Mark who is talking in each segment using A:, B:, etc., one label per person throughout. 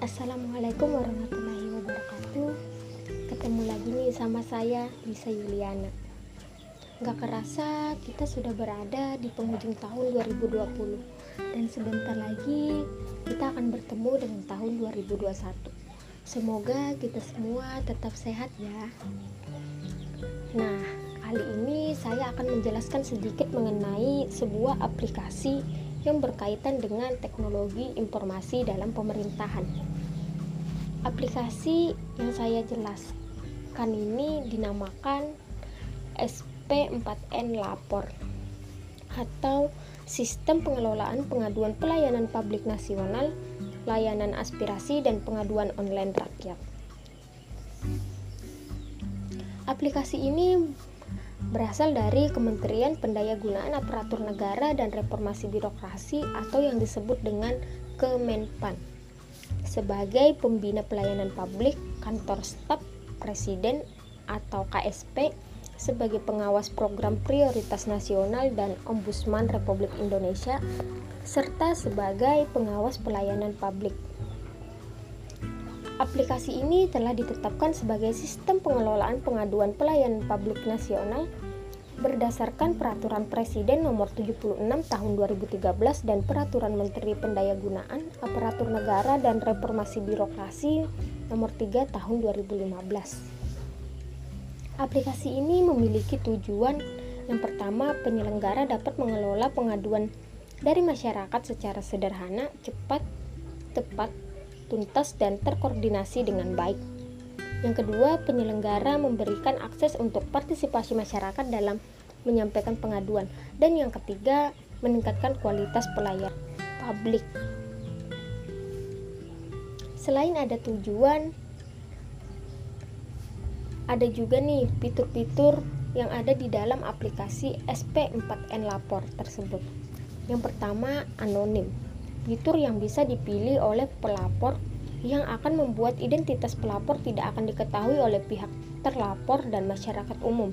A: Assalamualaikum warahmatullahi wabarakatuh. Ketemu lagi nih sama saya Lisa Yuliana. Gak kerasa kita sudah berada di penghujung tahun 2020 Dan sebentar lagi kita akan bertemu dengan tahun 2021 Semoga kita semua tetap sehat ya. Nah kali ini saya akan menjelaskan sedikit mengenai sebuah aplikasi yang berkaitan dengan teknologi informasi dalam pemerintahan. Aplikasi yang saya jelaskan ini dinamakan SP4N Lapor atau Sistem Pengelolaan Pengaduan Pelayanan Publik Nasional, Layanan Aspirasi dan Pengaduan Online Rakyat. Aplikasi ini berasal dari Kementerian Pendayagunaan Aparatur Negara dan Reformasi Birokrasi atau yang disebut dengan Kemenpan sebagai pembina pelayanan publik, kantor staf presiden atau KSP sebagai pengawas program prioritas nasional dan ombudsman Republik Indonesia serta sebagai pengawas pelayanan publik. Aplikasi ini telah ditetapkan sebagai sistem pengelolaan pengaduan pelayanan publik nasional berdasarkan Peraturan Presiden Nomor 76 Tahun 2013 dan Peraturan Menteri Pendayagunaan Aparatur Negara dan Reformasi Birokrasi Nomor 3 Tahun 2015. Aplikasi ini memiliki tujuan yang pertama, penyelenggara dapat mengelola pengaduan dari masyarakat secara sederhana, cepat, tepat, tuntas, dan terkoordinasi dengan baik. Yang kedua, penyelenggara memberikan akses untuk partisipasi masyarakat dalam menyampaikan pengaduan. Dan yang ketiga, meningkatkan kualitas pelayan publik. Selain ada tujuan, ada juga nih fitur-fitur yang ada di dalam aplikasi SP4N Lapor tersebut. Yang pertama, anonim. Fitur yang bisa dipilih oleh pelapor yang akan membuat identitas pelapor tidak akan diketahui oleh pihak terlapor dan masyarakat umum.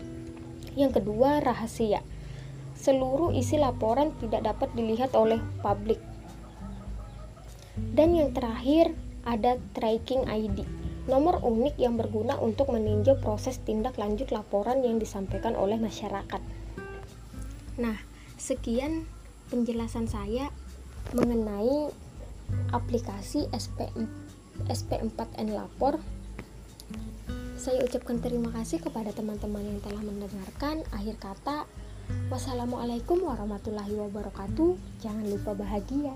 A: Yang kedua, rahasia. Seluruh isi laporan tidak dapat dilihat oleh publik. Dan yang terakhir, ada tracking ID. Nomor unik yang berguna untuk meninjau proses tindak lanjut laporan yang disampaikan oleh masyarakat. Nah, sekian penjelasan saya mengenai aplikasi SP4 SP4N Lapor. Saya ucapkan terima kasih kepada teman-teman yang telah mendengarkan. Akhir kata, wassalamualaikum warahmatullahi wabarakatuh. Jangan lupa bahagia.